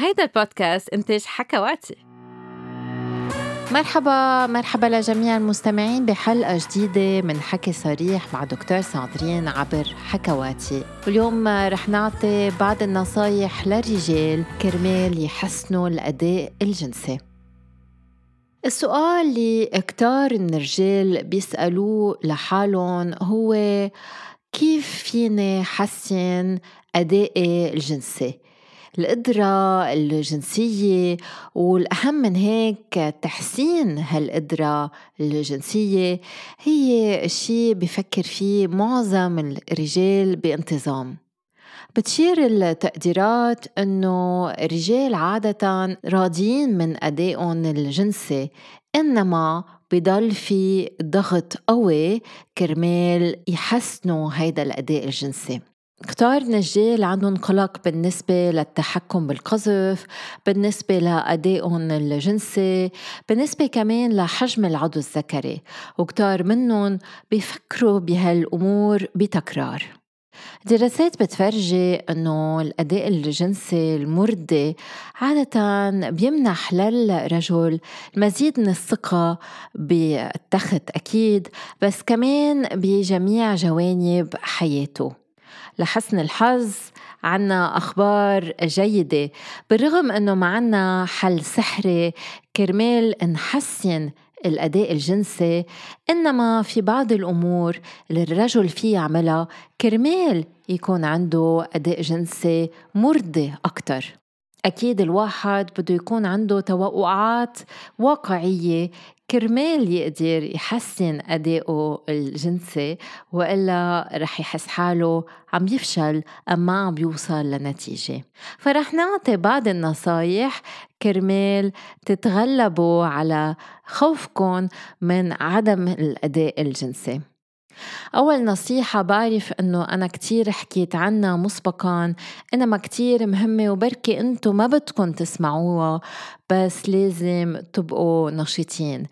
هيدا البودكاست إنتاج حكواتي. مرحبا مرحبا لجميع المستمعين بحلقة جديدة من حكي صريح مع دكتور ساندرين عبر حكواتي. واليوم رح نعطي بعض النصايح للرجال كرمال يحسنوا الأداء الجنسي. السؤال اللي كتار من الرجال بيسألوه لحالهم هو كيف فيني حسن أدائي الجنسي؟ القدرة الجنسية والأهم من هيك تحسين هالقدرة الجنسية هي شيء بفكر فيه معظم الرجال بانتظام. بتشير التقديرات إنه الرجال عادة راضيين من أدائهم الجنسي إنما بضل في ضغط قوي كرمال يحسنوا هيدا الأداء الجنسي. كتار نجال عندهم قلق بالنسبة للتحكم بالقذف بالنسبة لأدائهم الجنسي بالنسبة كمان لحجم العضو الذكري. وكتار منهم بيفكروا بهالأمور بتكرار. دراسات بتفرجي إنه الأداء الجنسي المرضي عادة بيمنح للرجل مزيد من الثقة بالتخت أكيد بس كمان بجميع جوانب حياته. لحسن الحظ عنا أخبار جيدة. بالرغم أنه ما عنا حل سحري كرمال نحسن الأداء الجنسي إنما في بعض الأمور اللي الرجل فيه يعملها كرمال يكون عنده أداء جنسي مرضي أكتر. أكيد الواحد بده يكون عنده توقعات واقعية. كرمال يقدر يحسن أدائه الجنسي وإلا رح يحس حاله عم يفشل أم ما عم بيوصل لنتيجة. فرح نعطي بعض النصايح كرمال تتغلبوا على خوفكم من عدم الأداء الجنسي. أول نصيحة بعرف إنه أنا كتير حكيت عنها مسبقا إنما كتير مهمة وبركي أنتو ما بدكم تسمعوها بس لازم تبقوا نشيطين.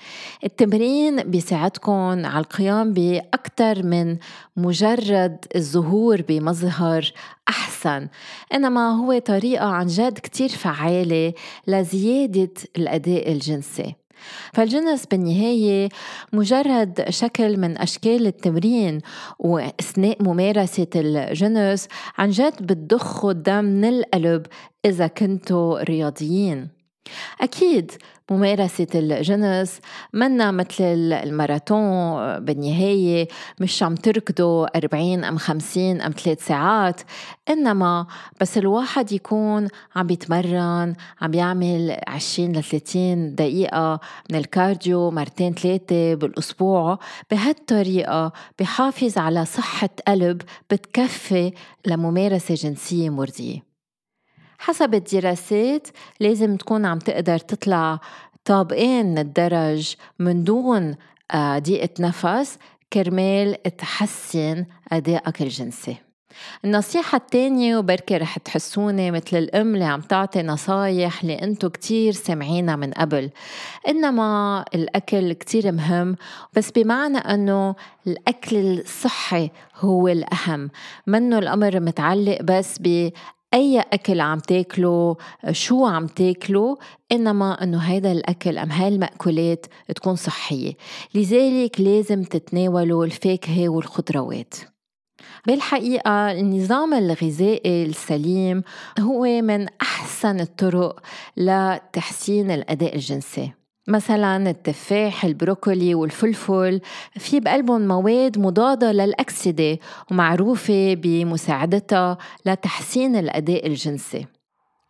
التمرين بيساعدكم على القيام بأكثر من مجرد الظهور بمظهر أحسن. إنما هو طريقة عن جد كتير فعالة لزيادة الأداء الجنسي. فالجنس بالنهاية مجرد شكل من أشكال التمرين وأثناء ممارسة الجنس عن جد بتضخوا الدم من القلب إذا كنتوا رياضيين. أكيد ممارسة الجنس منا مثل الماراثون بالنهاية مش عم تركضوا 40 أم 50 أم 3 ساعات إنما بس الواحد يكون عم بيتمرن عم بيعمل 20 ل 30 دقيقة من الكارديو مرتين ثلاثة بالأسبوع. بهالطريقة بحافظ على صحة قلب بتكفي لممارسة جنسية مرضية. حسب الدراسات لازم تكون عم تقدر تطلع طابقين من الدرج من دون آه، ضيقة نفس كرمال تحسن أدائك الجنسي. النصيحة التانية وبركي رح تحسوني مثل الأم اللي عم تعطي نصايح اللي أنتو كتير سمعينها من قبل. إنما الأكل كتير مهم بس بمعنى أنه الأكل الصحي هو الأهم. منه الأمر متعلق بس أي أكل عم تاكله شو عم تاكله إنما إنه هيدا الأكل أم هاي المأكولات تكون صحية. لذلك لازم تتناولوا الفاكهة والخضروات. بالحقيقة النظام الغذائي السليم هو من أحسن الطرق لتحسين الأداء الجنسي. مثلا التفاح البروكولي والفلفل في بقلبهم مواد مضادة للأكسدة ومعروفة بمساعدتها لتحسين الأداء الجنسي.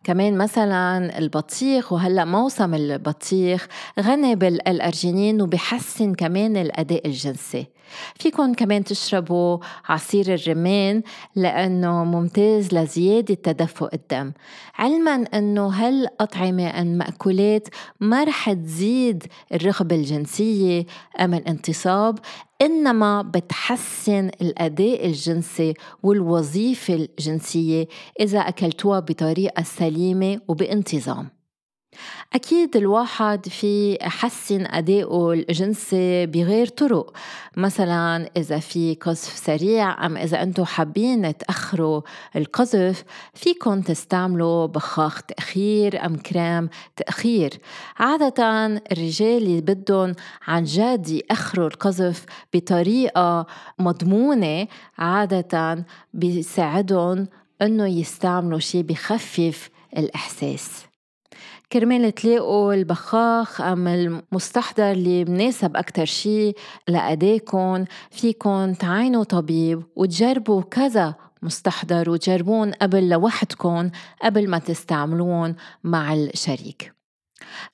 كمان مثلا البطيخ وهلأ موسم البطيخ غني بالارجينين وبحسن كمان الأداء الجنسي. فيكن كمان تشربوا عصير الرمان لأنه ممتاز لزيادة تدفق الدم. علما أنه هالأطعمة المأكولات ما رح تزيد الرغبة الجنسية أم الانتصاب إنما بتحسن الأداء الجنسي والوظيفة الجنسية إذا أكلتوها بطريقة سليمة وبانتظام. أكيد الواحد في يحسن أدائه الجنسي بغير طرق مثلا إذا في قذف سريع أم إذا أنتم حابين تأخروا القذف فيكن تستعملوا بخاخ تأخير أم كريم تأخير. عادة الرجال اللي بدهم عن جد يأخروا القذف بطريقة مضمونة عادة بيساعدهم إنه يستعملوا شيء بخفف الإحساس. كرمال تلاقوا البخاخ أم المستحضر اللي مناسب أكتر شي لأداكن فيكن تعينوا طبيب وتجربوا كذا مستحضر وتجربون قبل لوحدكن قبل ما تستعملون مع الشريك.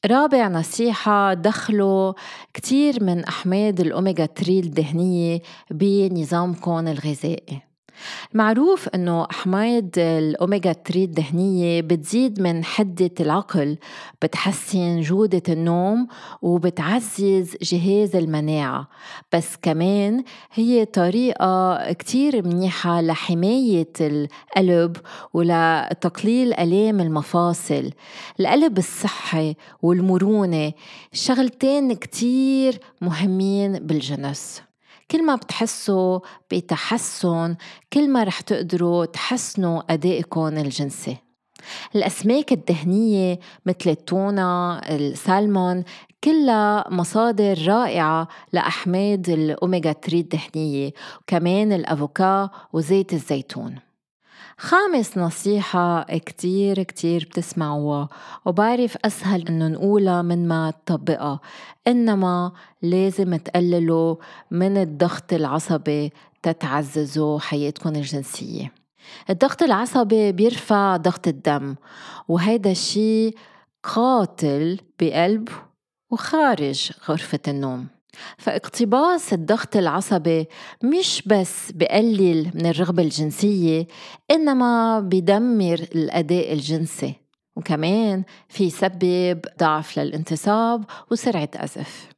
رابع نصيحة دخلوا كتير من أحماض الأوميغا 3 الدهنية بنظامكم الغذائي. معروف إنه احماض الاوميجا 3 الدهنية بتزيد من حدة العقل بتحسن جودة النوم وبتعزز جهاز المناعة. بس كمان هي طريقة كتير منيحة لحماية القلب ولتقليل آلام المفاصل. القلب الصحي والمرونة شغلتين كتير مهمين بالجنس. كل ما بتحسوا بتحسن كل ما رح تقدروا تحسنوا أدائكم الجنسي. الأسماك الدهنية مثل التونة السالمون كلها مصادر رائعة لأحماض الأوميغا 3 الدهنية وكمان الأفوكا وزيت الزيتون. خامس نصيحة كتير كتير بتسمعوها وبعرف أسهل إنه نقولها من ما تطبقها. إنما لازم تقللوا من الضغط العصبي تتعززوا حياتكم الجنسية. الضغط العصبي بيرفع ضغط الدم وهيدا الشي قاتل بقلب وخارج غرفة النوم. فاقتباس الضغط العصبي مش بس بقلل من الرغبة الجنسية إنما بدمر الأداء الجنسي. وكمان في سبب ضعف للانتصاب وسرعة أزف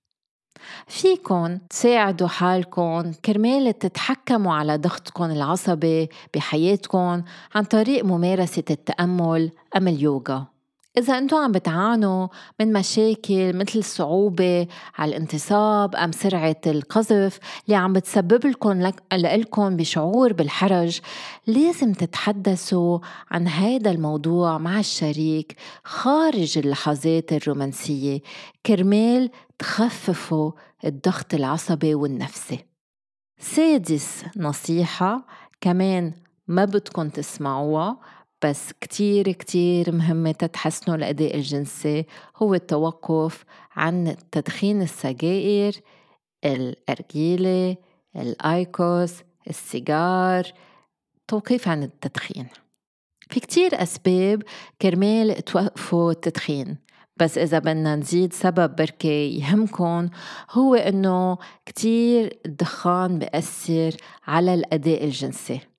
فيكن تساعدوا حالكم كرمال تتحكموا على ضغطكم العصبي بحياتكم عن طريق ممارسة التأمل أم اليوغا. إذا أنتم عم بتعانوا من مشاكل مثل الصعوبة على الانتصاب أم سرعة القذف اللي عم بتسبب لكم لكم بشعور بالحرج لازم تتحدثوا عن هذا الموضوع مع الشريك خارج اللحظات الرومانسية. كرمال تخففوا الضغط العصبي والنفسي. سادس نصيحة كمان ما بدكم تسمعوها بس كتير كتير مهمة تتحسنوا الأداء الجنسي هو التوقف عن تدخين السجائر الأرجيلة الآيكوس السيجار توقيف عن التدخين. في كتير أسباب كرمال توقفوا التدخين بس إذا بدنا نزيد سبب بركي يهمكن هو إنه كتير الدخان بأثر على الأداء الجنسي.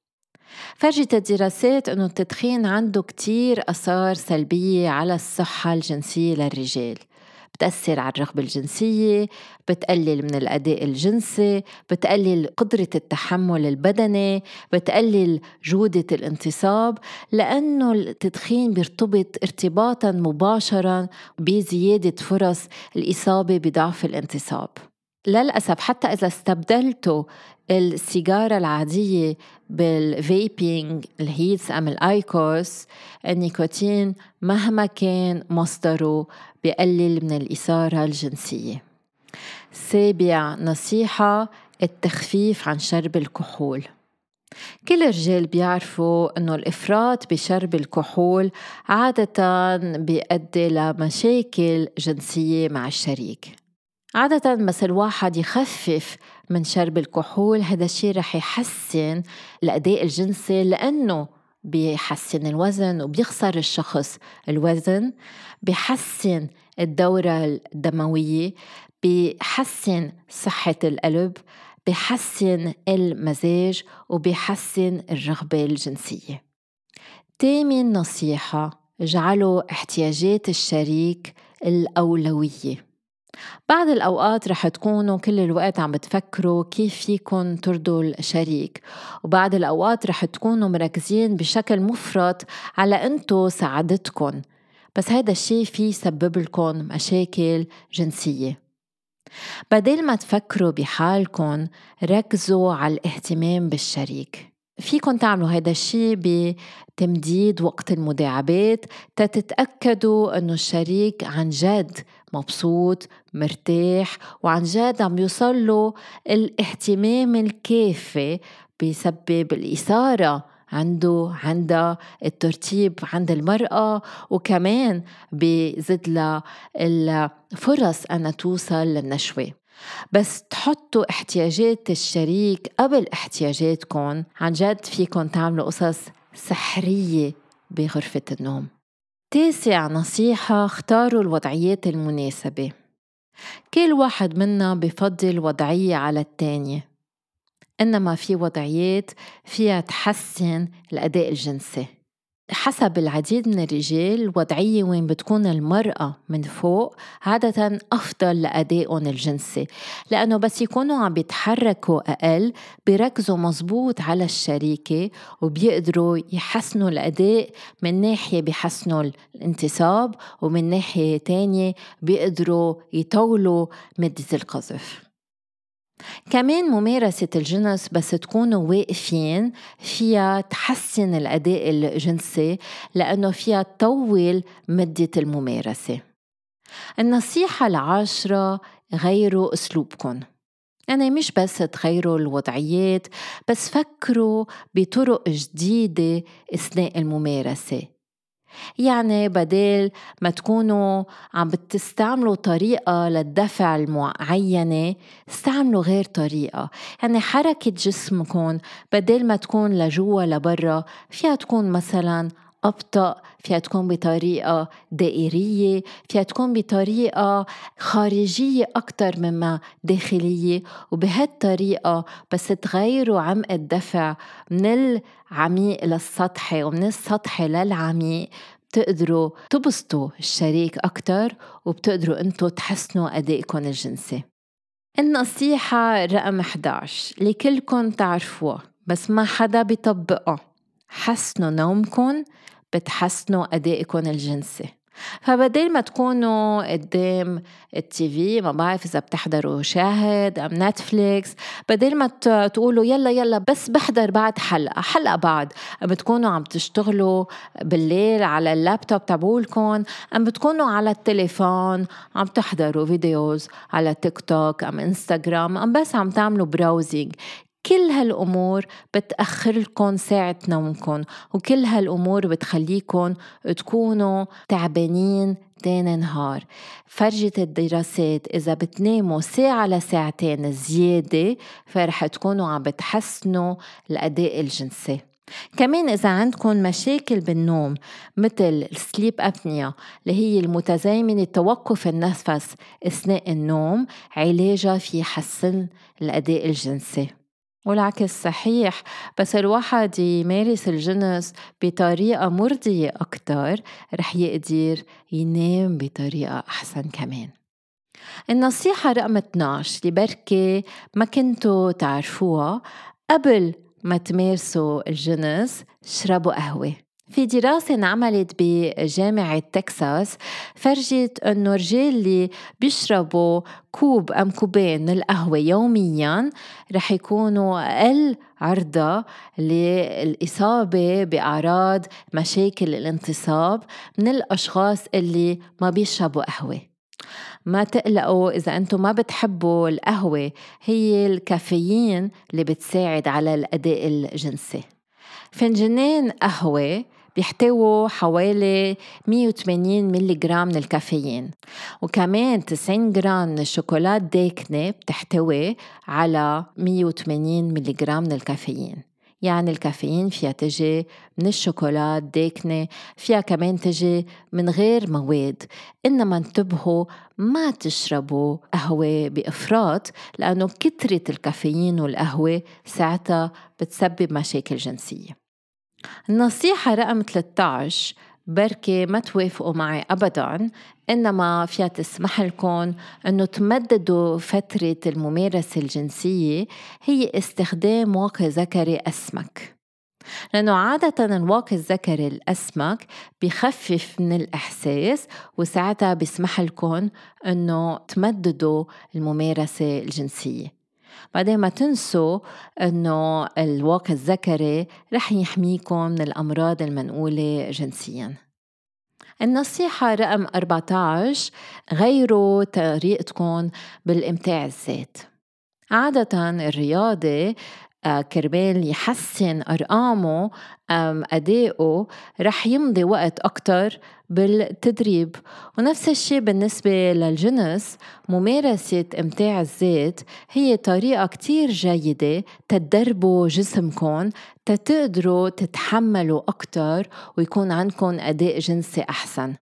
فرجت الدراسات أنه التدخين عنده كتير أثار سلبية على الصحة الجنسية للرجال. بتأثر على الرغبة الجنسية بتقلل من الأداء الجنسي بتقلل قدرة التحمل البدني بتقلل جودة الانتصاب لأنه التدخين بيرتبط ارتباطا مباشرا بزيادة فرص الإصابة بضعف الانتصاب. للأسف حتى إذا استبدلتوا السيجارة العادية بال vaping ال Heets أم ال IQOS النيكوتين مهما كان مصدره بقلل من الإثارة الجنسية. سابع نصيحة التخفيف عن شرب الكحول. كل الرجال بيعرفوا إنه الإفراط بشرب الكحول عادة بيؤدي لمشاكل جنسية مع الشريك. عادة بس الواحد يخفف من شرب الكحول هذا الشيء رح يحسن الأداء الجنسي لأنه بيحسن الوزن وبيخسر الشخص الوزن بيحسن الدورة الدموية بيحسن صحة القلب بيحسن المزاج وبيحسن الرغبة الجنسية. تامن نصيحة اجعلوا احتياجات الشريك الأولوية. بعض الأوقات رح تكونوا كل الوقت عم بتفكروا كيف فيكن ترضوا الشريك وبعض الأوقات رح تكونوا مركزين بشكل مفرط على أنتو سعادتكن بس هذا الشيء فيه يسبب لكم مشاكل جنسية. بدل ما تفكروا بحالكم ركزوا على الاهتمام بالشريك. فيكن تعملوا هذا الشيء بتمديد وقت المداعبات تتأكدوا أنه الشريك عن جد مبسوط مرتاح وعن جد عم يوصل له الاهتمام الكافي بيسبب الإثارة عنده عندها الترتيب عند المرأة وكمان بزد لها الفرص أنها توصل للنشوة. بس تحطوا احتياجات الشريك قبل احتياجاتكم. عن جد فيكم تعملوا قصص سحرية بغرفة النوم. تاسع نصيحة اختاروا الوضعيات المناسبة. كل واحد منا بفضل وضعية على التانية إنما في وضعيات فيها تحسن الأداء الجنسي. حسب العديد من الرجال الوضعية وين بتكون المرأة من فوق عادة أفضل لأدائهم الجنسي لأنه بس يكونوا عم بيتحركوا أقل بيركزوا مزبوط على الشريكة وبيقدروا يحسنوا الأداء من ناحية بيحسنوا الانتصاب ومن ناحية تانية بيقدروا يطولوا مدة القذف. كمان ممارسة الجنس بس تكونوا واقفين فيها تحسن الأداء الجنسي لأنه فيها تطول مدة الممارسة. النصيحة العاشرة غيروا أسلوبكم. يعني مش بس تغيروا الوضعيات بس فكروا بطرق جديدة أثناء الممارسة. يعني بدل ما تكونوا عم بتستعملوا طريقة للدفع المعينة استعملوا غير طريقة. يعني حركة جسمكم بدل ما تكون لجوا لبرا فيها تكون مثلا أبطأ فيها تكون بطريقة دائرية فيها تكون بطريقة خارجية أكتر مما داخلية. وبهالطريقة بس تغيروا عمق الدفع من العميق للسطحي ومن السطحي للعميق. بتقدروا تبسطوا الشريك أكتر وبتقدروا أنتوا تحسنوا أدائكم الجنسي. النصيحة رقم 11 اللي كلكم تعرفوها بس ما حدا بيطبقها حسنوا نومكم بتحسنوا أدائكم الجنسي فبدل ما تكونوا قدام التي في ما بعرف إذا بتحضروا شاهد أم نتفليكس بدل ما تقولوا يلا يلا بس بحضر بعد حلقة حلقة بعد. أم بتكونوا عم تشتغلوا بالليل على اللابتوب تبعولكم أم بتكونوا على التليفون عم تحضروا videos على تيك توك أم إنستغرام أم بس عم تعملوا browsing كل هالأمور بتأخر لكم ساعة نومكم وكل هالأمور بتخليكم تكونوا تعبانين تاني نهار. فرجت الدراسات إذا بتناموا ساعة لساعتين زيادة فرح تكونوا عم بتحسنوا الأداء الجنسي. كمان إذا عندكم مشاكل بالنوم مثل السليب أبنيا اللي هي المتزايمنة توقف النفس أثناء النوم علاجها في حسن الأداء الجنسي. والعكس صحيح. بس الواحد يمارس الجنس بطريقة مرضية أكتر رح يقدر ينام بطريقة أحسن كمان. النصيحة رقم 12 اللي بركي ما كنتوا تعرفوها قبل ما تمارسوا الجنس اشربوا قهوة. في دراسة انعملت بجامعة تكساس فرجت أنه الرجال اللي بيشربوا كوب أم كوبين من القهوة يوميا رح يكونوا أقل عرضة للإصابة بأعراض مشاكل الانتصاب من الأشخاص اللي ما بيشربوا قهوة. ما تقلقوا إذا أنتم ما بتحبوا القهوة هي الكافيين اللي بتساعد على الأداء الجنسي. فنجانين قهوة بيحتووا حوالي 180 ملي جرام من الكافيين. وكمان 90 جرام من الشوكولات داكنة بتحتوي على 180 ملي جرام من الكافيين. يعني الكافيين فيها تجي من الشوكولات داكنة فيها كمان تجي من غير مواد. إنما انتبهوا ما تشربوا قهوة بإفراط لأنه كترة الكافيين والقهوة ساعتها بتسبب مشاكل جنسية. النصيحة رقم 13 بركي ما توافقوا معي أبدا إنما فيها تسمح لكم أنه تمددوا فترة الممارسة الجنسية هي استخدام واقي ذكري أسمك. لأنه عادة الواقي الذكري الأسمك بخفف من الإحساس وساعتها بيسمح لكم إنه تمددوا الممارسة الجنسية. بعدين ما تنسوا إنه الواقي الذكري رح يحميكم من الأمراض المنقولة جنسيا. النصيحة رقم 14 غيروا طريقتكم بالإمتاع الذات. عادة الرياضي آه، كرمال يحسن أرقامه أدائه رح يمضي وقت أكتر بالتدريب. ونفس الشيء بالنسبة للجنس ممارسة إمتاع الذات هي طريقة كتير جيدة تدربوا جسمكم تتقدروا تتحملوا أكتر ويكون عندكم أداء جنسي أحسن.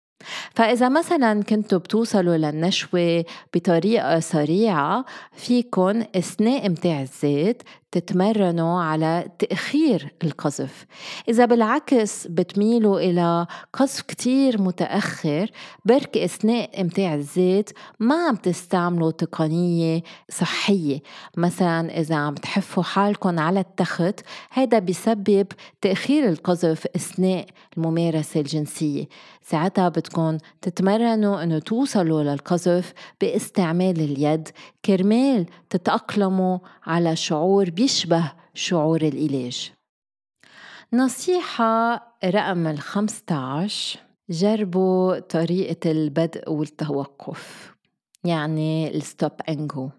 فإذا مثلا كنتوا بتوصلوا للنشوة بطريقة سريعة فيكن أثناء إمتاع الذات تتمرنوا على تأخير القذف. إذا بالعكس بتميلوا إلى قذف كتير متأخر برك أثناء إمتاع الذات ما عم تستعملوا تقنية صحية. مثلا إذا عم تحفوا حالكم على التخت هذا بيسبب تأخير القذف أثناء الممارسة الجنسية. ساعتها بدكم تتمرنوا أنه توصلوا للقذف باستعمال اليد كرمال تتأقلموا على شعور بيشبه شعور العلاج نصيحة رقم الخمسة عشر جربوا طريقة البدء والتوقف يعني ال stop and go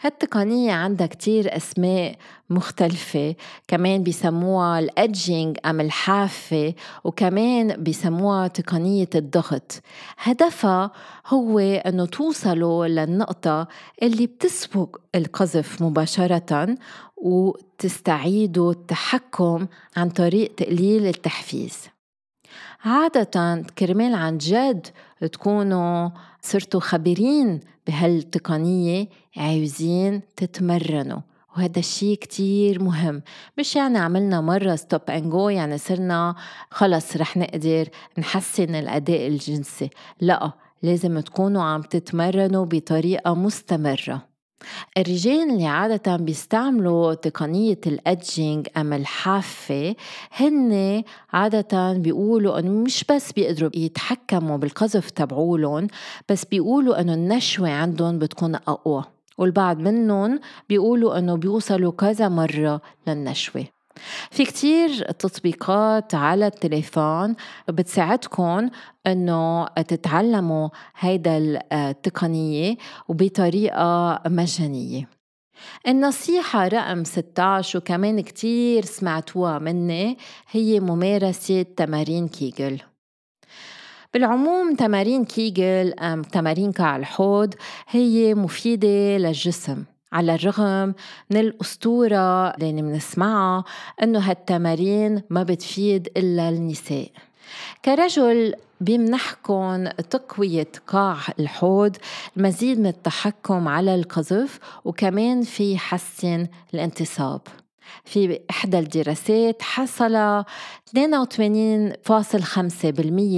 هالتقنية عندها كتير أسماء مختلفة كمان بيسموها ال edging أم الحافة وكمان بيسموها تقنية الضغط. هدفها هو أنه توصلوا للنقطة اللي بتسبق القذف مباشرة وتستعيدوا التحكم عن طريق تقليل التحفيز. عادة كرمال عن جد تكونوا صرتوا خبيرين بهالتقنية عاوزين تتمرنوا وهذا الشيء كتير مهم. مش يعني عملنا مرة stop and go يعني صرنا خلص رح نقدر نحسن الأداء الجنسي. لا لازم تكونوا عم تتمرنوا بطريقة مستمرة. الرجال اللي عادة بيستعملوا تقنية ال edging أم الحافة هن عادة بيقولوا إنه مش بس بيقدروا يتحكموا بالقذف تبعولن بس بيقولوا إنه النشوة عندهم بتكون أقوى والبعض منهم بيقولوا إنه بيوصلوا كذا مرة للنشوة. في كتير تطبيقات على التليفون بتساعدكم إنه تتعلموا هيدا التقنية وبطريقة مجانية. النصيحة رقم 16 وكمان كتير سمعتوها مني هي ممارسة تمارين كيجل. بالعموم تمارين كيجل أم تمارين كع الحوض هي مفيدة للجسم. على الرغم من الأسطورة اللي بنسمعها إنه هالتمارين ما بتفيد إلا النساء. كرجل بيمنحكم تقوية قاع الحوض المزيد من التحكم على القذف وكمان في حسن الانتصاب. في إحدى الدراسات حصل 82.5%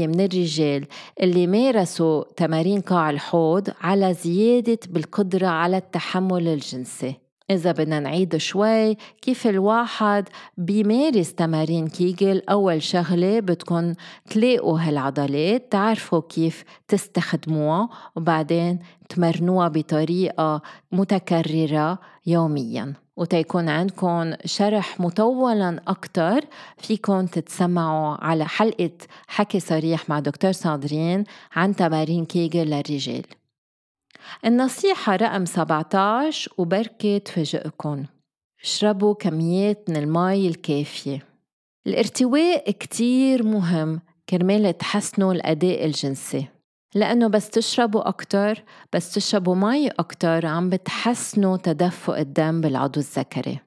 من الرجال اللي مارسوا تمارين قاع الحوض على زيادة بالقدرة على التحمل الجنسي. إذا بدنا نعيد شوي كيف الواحد بيمارس تمارين كيجل؟ أول شغلة بدكم تلاقوا هالعضلات تعرفوا كيف تستخدموها وبعدين تمرنوها بطريقة متكررة يومياً. وتيكون عندكم شرح مطولا أكتر فيكم تتسمعوا على حلقة حكي صريح مع دكتور صادرين عن تمارين كيجل للرجال. النصيحة رقم 17 وبركة تفاجئكم اشربوا كميات من المي الكافية. الارتواء كتير مهم كرمال تحسنوا الأداء الجنسي. لأنه بس تشربوا أكتر بس تشربوا مي أكتر عم بتحسنوا تدفق الدم بالعضو الذكري.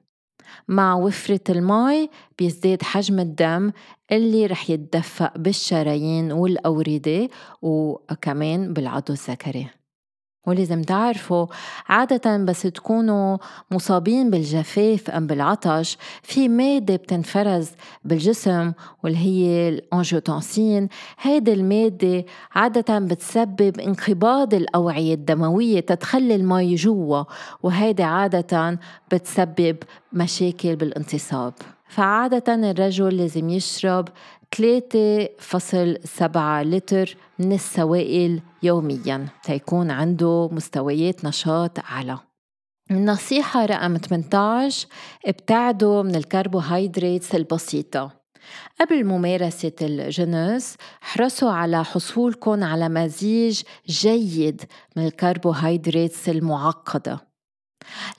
مع وفرة المي بيزداد حجم الدم اللي رح يتدفق بالشرايين والأوردة وكمان بالعضو الذكري. ولازم تعرفوا عادة بس تكونوا مصابين بالجفاف أم بالعطش في مادة بتنفرز بالجسم واللي هي الأنجيوتنسين هيدي المادة عادة بتسبب انقباض الأوعية الدموية تتخلي المي جوا وهيدي عادة بتسبب مشاكل بالانتصاب. فعادة الرجل لازم يشرب 3.7 لتر من السوائل يوميا. تيكون عنده مستويات نشاط أعلى. النصيحة رقم 18 ابتعدوا من الكربوهيدرات البسيطة. قبل ممارسة الجنس احرصوا على حصولكم على مزيج جيد من الكربوهيدرات المعقدة.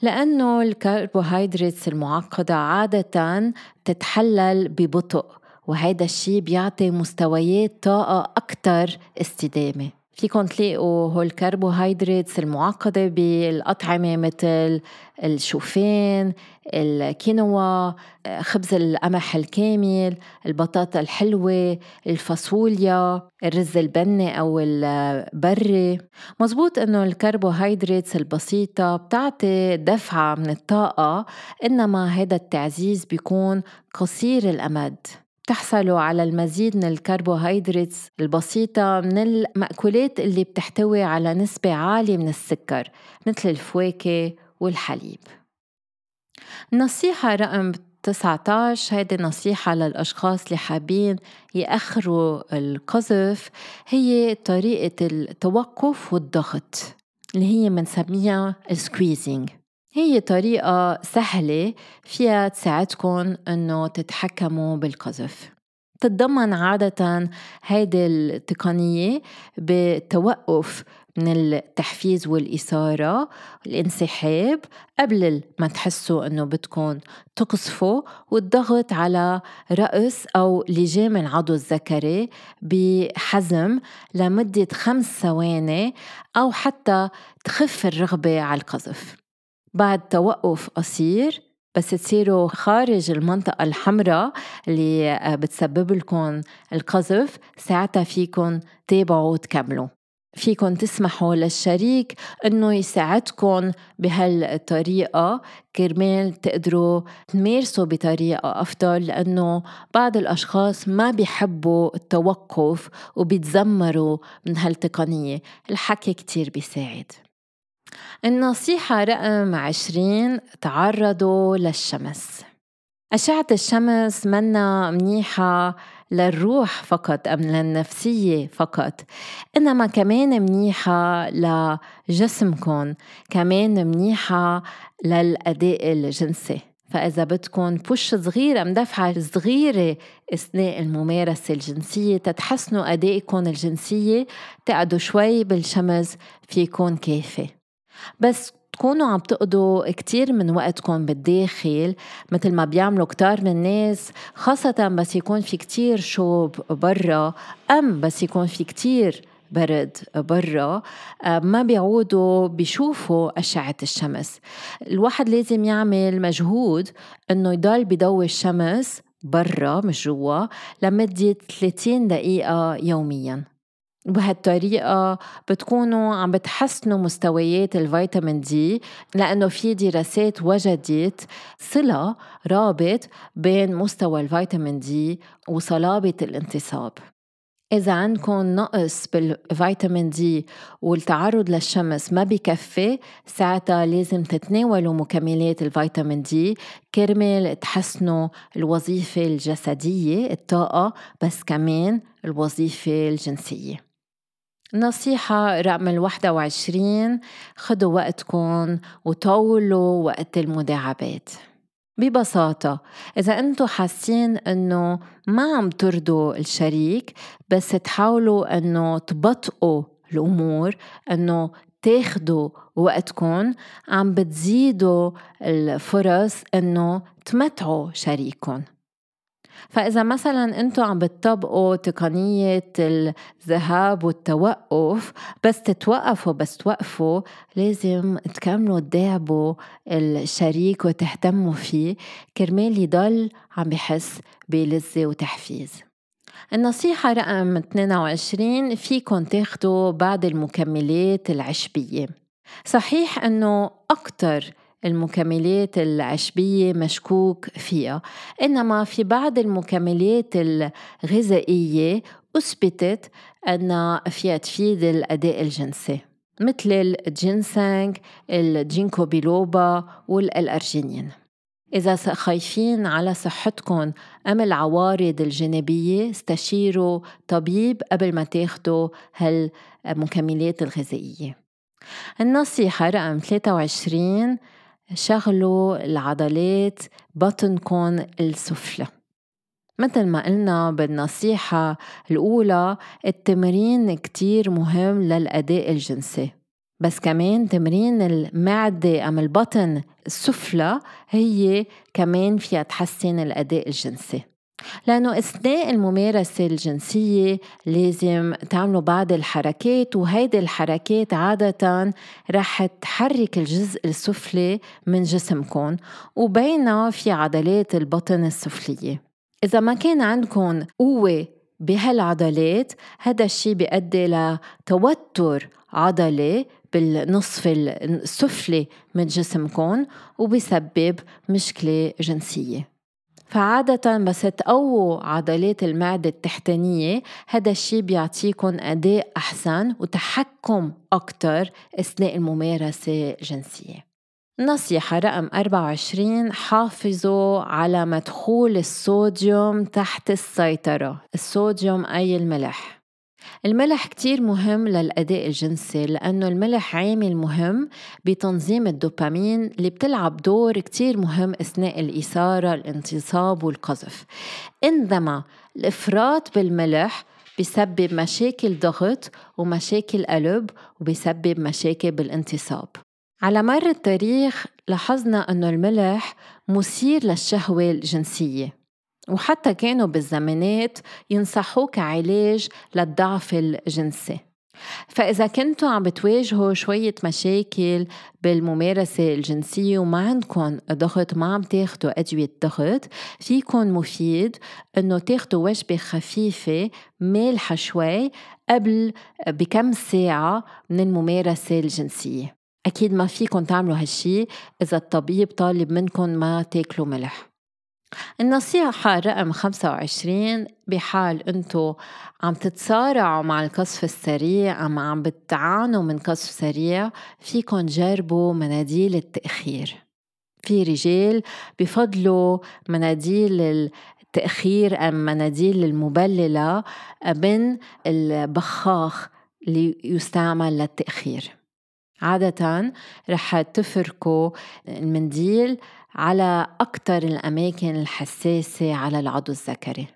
لأنه الكربوهيدرات المعقدة عادة تتحلل ببطء. وهيدا الشي بيعطي مستويات طاقة أكتر استدامة. فيكم تلاقوا هول الكربوهيدرات المعقدة بالأطعمة مثل الشوفان الكينوا خبز القمح الكامل البطاطا الحلوة الفاصوليا الرز البني أو البري. مزبوط أنه الكربوهيدرات البسيطة بتعطي دفعة من الطاقة إنما هذا التعزيز بيكون قصير الأمد. تحصلوا على المزيد من الكربوهيدرات البسيطة من المأكولات اللي بتحتوي على نسبة عالية من السكر مثل الفواكه والحليب. النصيحة رقم 19 هيدي نصيحة للأشخاص اللي حابين يأخروا القذف هي طريقة التوقف والضغط اللي هي منسميها السكويزينج هي طريقة سهلة فيها تساعدكم إنه تتحكموا بالقذف. تتضمن عادة هيدي التقنية بالتوقف من التحفيز والإثارة الانسحاب قبل ما تحسوا أنه بدكم تقصفوا والضغط على رأس أو لجام العضو الذكري بحزم لمدة خمس ثواني أو حتى تخف الرغبة على القذف. بعد توقف قصير بس تصيروا خارج المنطقة الحمراء اللي بتسبب لكم القذف ساعتها فيكم تابعوا وتكملوا. فيكم تسمحوا للشريك إنه يساعدكم بهالطريقة. كرمال تقدروا تمارسوا بطريقة أفضل لأنه بعض الأشخاص ما بيحبوا التوقف وبيتذمروا من هالتقنية. الحكي كتير بيساعد. النصيحة رقم عشرين تعرضوا للشمس. أشعة الشمس منا منيحة للروح فقط أم للنفسية فقط؟ إنما كمان منيحة لجسمكم كمان منيحة للأداء الجنسي. فإذا بدكم بوش صغيرة مدفعة صغيرة أثناء الممارسة الجنسية تتحسنوا أدائكم الجنسية تقعدوا شوي بالشمس فيكون كافي. بس تكونوا عم تقضوا كتير من وقتكم بالداخل مثل ما بيعملوا كتار من الناس خاصة بس يكون في كتير شوب برا أم بس يكون في كتير برد برا ما بيعودوا بيشوفوا أشعة الشمس. الواحد لازم يعمل مجهود إنه يضل بضوي الشمس برا مش جوا لمدة 30 دقيقة يومياً. وبهالطريقة بتكونوا عم بتحسنوا مستويات الفيتامين دي لأنه في دراسات وجدت صلة رابط بين مستوى الفيتامين دي وصلابة الانتصاب. إذا عندكم نقص بالفيتامين دي والتعرض للشمس ما بكفي ساعتها لازم تتناولوا مكملات الفيتامين دي كرمال تحسنوا الوظيفة الجسدية الطاقة بس كمان الوظيفة الجنسية. نصيحة رقم الواحدة وعشرين خدوا وقتكم وطولوا وقت المداعبات. ببساطة إذا أنتوا حاسين أنه ما عم ترضوا الشريك بس تحاولوا أنه تبطئوا الأمور أنه تاخدوا وقتكم عم بتزيدوا الفرص أنه تمتعوا شريككم. فإذا مثلا أنتم عم بتطبقوا تقنية الذهاب والتوقف بس تتوقفوا بس توقفوا لازم تكملوا تداعبوا الشريك وتهتموا فيه. كرمال يضل عم بحس بلذة وتحفيز. النصيحة رقم 22 فيكن تاخدوا بعض المكملات العشبية. صحيح أنه أكتر المكملات العشبية مشكوك فيها. إنما في بعض المكملات الغذائية أثبتت أن فيها تفيد الأداء الجنسي مثل ال ginseng ال ginkgo biloba وال L-arginine. إذا خايفين على صحتكم أم العوارض الجانبية استشيروا طبيب قبل ما تاخدوا هالمكملات الغذائية. النصيحة رقم 23 شغلوا العضلات بطنكم السفلى. مثل ما قلنا بالنصيحة الأولى التمرين كتير مهم للأداء الجنسي. بس كمان تمرين المعدة أم البطن السفلى هي كمان فيها تحسن الأداء الجنسي. لأنه أثناء الممارسة الجنسية لازم تعملوا بعض الحركات وهيدي الحركات عادة رح تحرك الجزء السفلي من جسمكم وبينها في عضلات البطن السفلية. إذا ما كان عندكم قوة بهالعضلات هذا الشيء بيؤدي لتوتر عضلي بالنصف السفلي من جسمكم وبيسبب مشكلة جنسية. فعادة بس تقووا عضلات المعدة التحتانية هذا الشيء بيعطيكم أداء أحسن وتحكم أكتر أثناء الممارسة الجنسية. نصيحة رقم 24 حافظوا على مدخول الصوديوم تحت السيطرة. الصوديوم أي الملح الملح كتير مهم للأداء الجنسي لأنه الملح عامل مهم بتنظيم الدوبامين اللي بتلعب دور كتير مهم أثناء الإثارة الانتصاب والقذف. عندما الإفراط بالملح بيسبب مشاكل ضغط ومشاكل قلب وبيسبب مشاكل بالانتصاب. على مر التاريخ لاحظنا أنه الملح مثير للشهوة الجنسية. وحتى كانوا بالزمانات ينصحوه كعلاج للضعف الجنسي. فإذا كنتوا عم بتواجهوا شوية مشاكل بالممارسة الجنسية وما عندكم ضغط ما عم تاخدوا أدوية ضغط فيكن مفيد إنه تاخدوا وجبة خفيفة مالحة شوي قبل بكم ساعة من الممارسة الجنسية. أكيد ما فيكم تعملوا هالشي إذا الطبيب طالب منكم ما تاكلوا ملح. النصيحة رقم 25 بحال أنتو عم تتصارعوا مع القصف السريع أم عم بتعانوا من قصف سريع فيكن جربوا مناديل التأخير. في رجال بفضلوا مناديل التأخير أم مناديل المبللة من البخاخ اللي يستعمل للتأخير. عادة رح تفركوا المنديل على أكثر الأماكن الحساسة على العضو الذكري.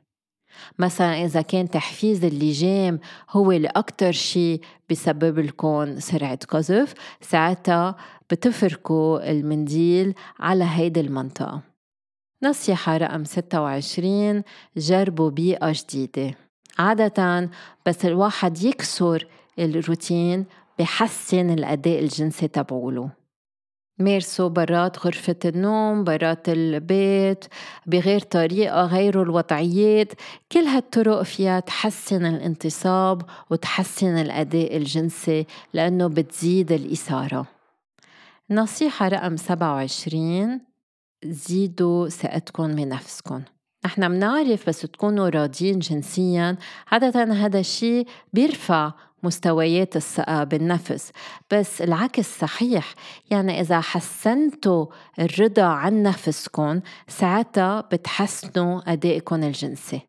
مثلا إذا كان تحفيز اللجام هو اللي أكتر شي بسبب لكم سرعة قذف ساعتها بتفركوا المنديل على هيدي المنطقة. نصيحة رقم 26 جربوا بيئة جديدة. عادة بس الواحد يكسر الروتين بحسن الأداء الجنسي تبعوله. مارسوا برات غرفة النوم برات البيت بغير طريقة غيروا الوضعيات. كل هالطرق فيها تحسن الانتصاب وتحسن الأداء الجنسي لأنه بتزيد الإثارة. نصيحة رقم 27 زيدوا ثقتكم بنفسكم. نحن منعرف بس تكونوا راضيين جنسيا. عادة هذا الشيء بيرفع مستويات الثقة بالنفس. بس العكس صحيح يعني إذا حسنتوا الرضا عن نفسكم ساعتها بتحسنوا أدائكم الجنسي.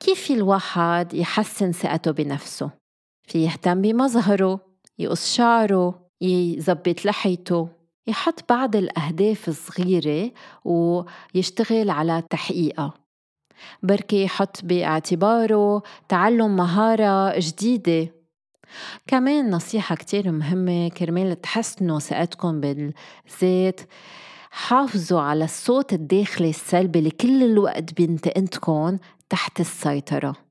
كيف الواحد يحسن ثقته بنفسه؟ في يهتم بمظهره يقص شعره يزبط لحيته يحط بعض الأهداف الصغيرة ويشتغل على تحقيقها. بركي يحط باعتباره تعلم مهارة جديدة. كمان نصيحة كتير مهمة كرمال تحسنوا ثقتكم بالذات. حافظوا على الصوت الداخلي السلبي اللي كل الوقت بينتقدكم تحت السيطرة.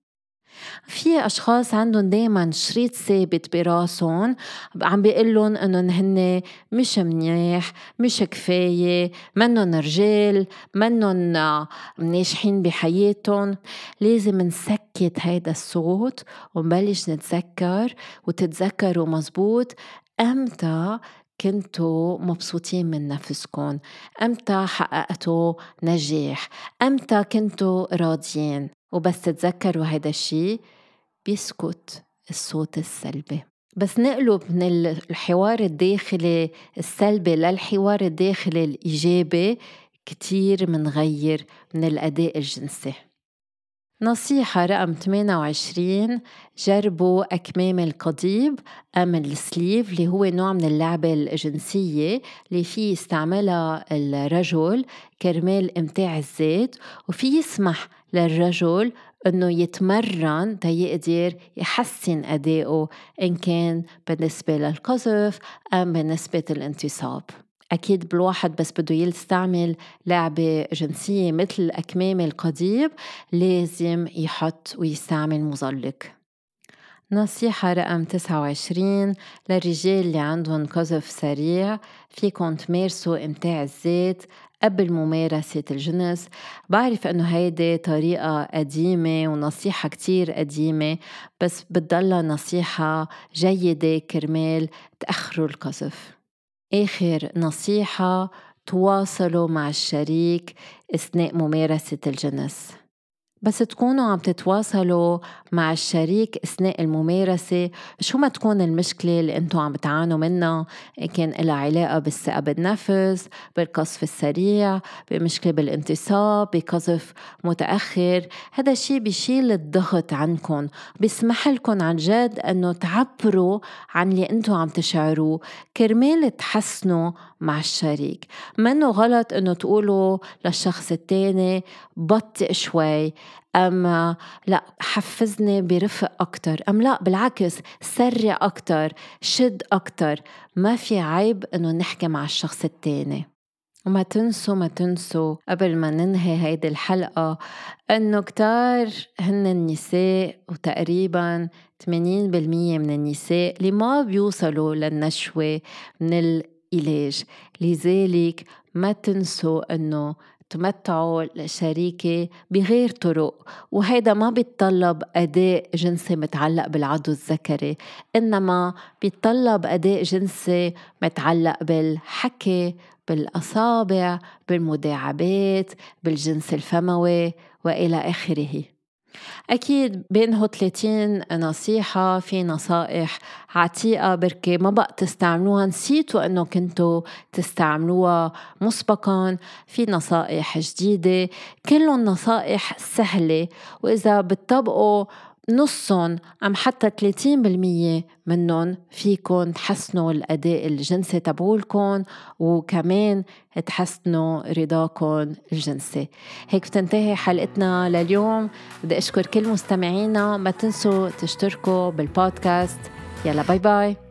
في أشخاص عندهم دايما شريط ثابت براسهم عم بيقول انه هن مش منيح مش كفاية منن رجال منن ناجحين بحياتهم. لازم نسكت هيدا الصوت ونبلش نتذكر وتتذكروا مزبوط إمتى كنتوا مبسوطين من نفسكم إمتى حققتوا نجاح إمتى كنتوا راضيين. وبس تتذكروا هذا الشيء بيسكت الصوت السلبي. بس نقلب من الحوار الداخلي السلبي للحوار الداخلي الإيجابي كتير منغير من الأداء الجنسي. نصيحة رقم 28 جربوا أكمام القضيب أم السليف اللي هو نوع من اللعبة الجنسية اللي فيه يستعملها الرجل كرمال إمتاع الذات وفي يسمح للرجل إنه يتمرن تيقدر يحسن أدائه إن كان بالنسبة للقذف أم بالنسبة الانتصاب أكيد بالواحد بس بده يستعمل لعبة جنسية مثل أكمام القضيب لازم يحط ويستعمل مزلق نصيحة رقم 29 للرجال اللي عندهم قذف سريع فيكم تمارسوا إمتاع الذات قبل ممارسة الجنس بعرف أنه هيدي طريقة قديمة ونصيحة كتير قديمة بس بتضلها نصيحة جيدة كرمال تأخروا القذف. آخر نصيحة تواصلوا مع الشريك أثناء ممارسة الجنس بس تكونوا عم تتواصلوا مع الشريك أثناء الممارسة. شو ما تكون المشكلة اللي أنتم عم تعانوا منها كان لها علاقة بالثقة بالنفس بالقصف السريع بمشكلة بالانتصاب بقذف متأخر. هذا الشيء بيشيل الضغط عنكم بيسمح لكم عن جد إنه تعبروا عن اللي أنتم عم تشعروه. كرمال تحسنوا مع الشريك. منه غلط إنه تقولوا للشخص التاني بطئ شوي أم لا حفزني برفق أكتر أم لا بالعكس سرع أكتر شد أكتر. ما في عيب إنه نحكي مع الشخص التاني. وما تنسوا ما تنسوا قبل ما ننهي هيدي الحلقة إنه كتار هن النساء وتقريبا 80% من النساء اللي ما بيوصلوا للنشوة من العلاج لذلك ما تنسوا إنه تمتعوا الشريكة بغير طرق وهيدا ما بيتطلب أداء جنسي متعلق بالعضو الذكري إنما بيتطلب أداء جنسي متعلق بالحكي بالأصابع بالمداعبات بالجنس الفموي وإلى آخره. أكيد بينه 30 نصيحة في نصائح عتيقة بركي ما بقى تستعملوها نسيتوا أنه كنتوا تستعملوها مسبقا. في نصائح جديدة. كلهم نصائح سهلة وإذا بتطبقوا نصهم أم حتى 30% منهم فيكن تحسنوا الأداء الجنسي تبعولكن وكمان تحسنوا رضاكن الجنسي. هيك بتنتهي حلقتنا لليوم. بدي أشكر كل مستمعينا. ما تنسوا تشتركوا بالبودكاست. يلا باي باي.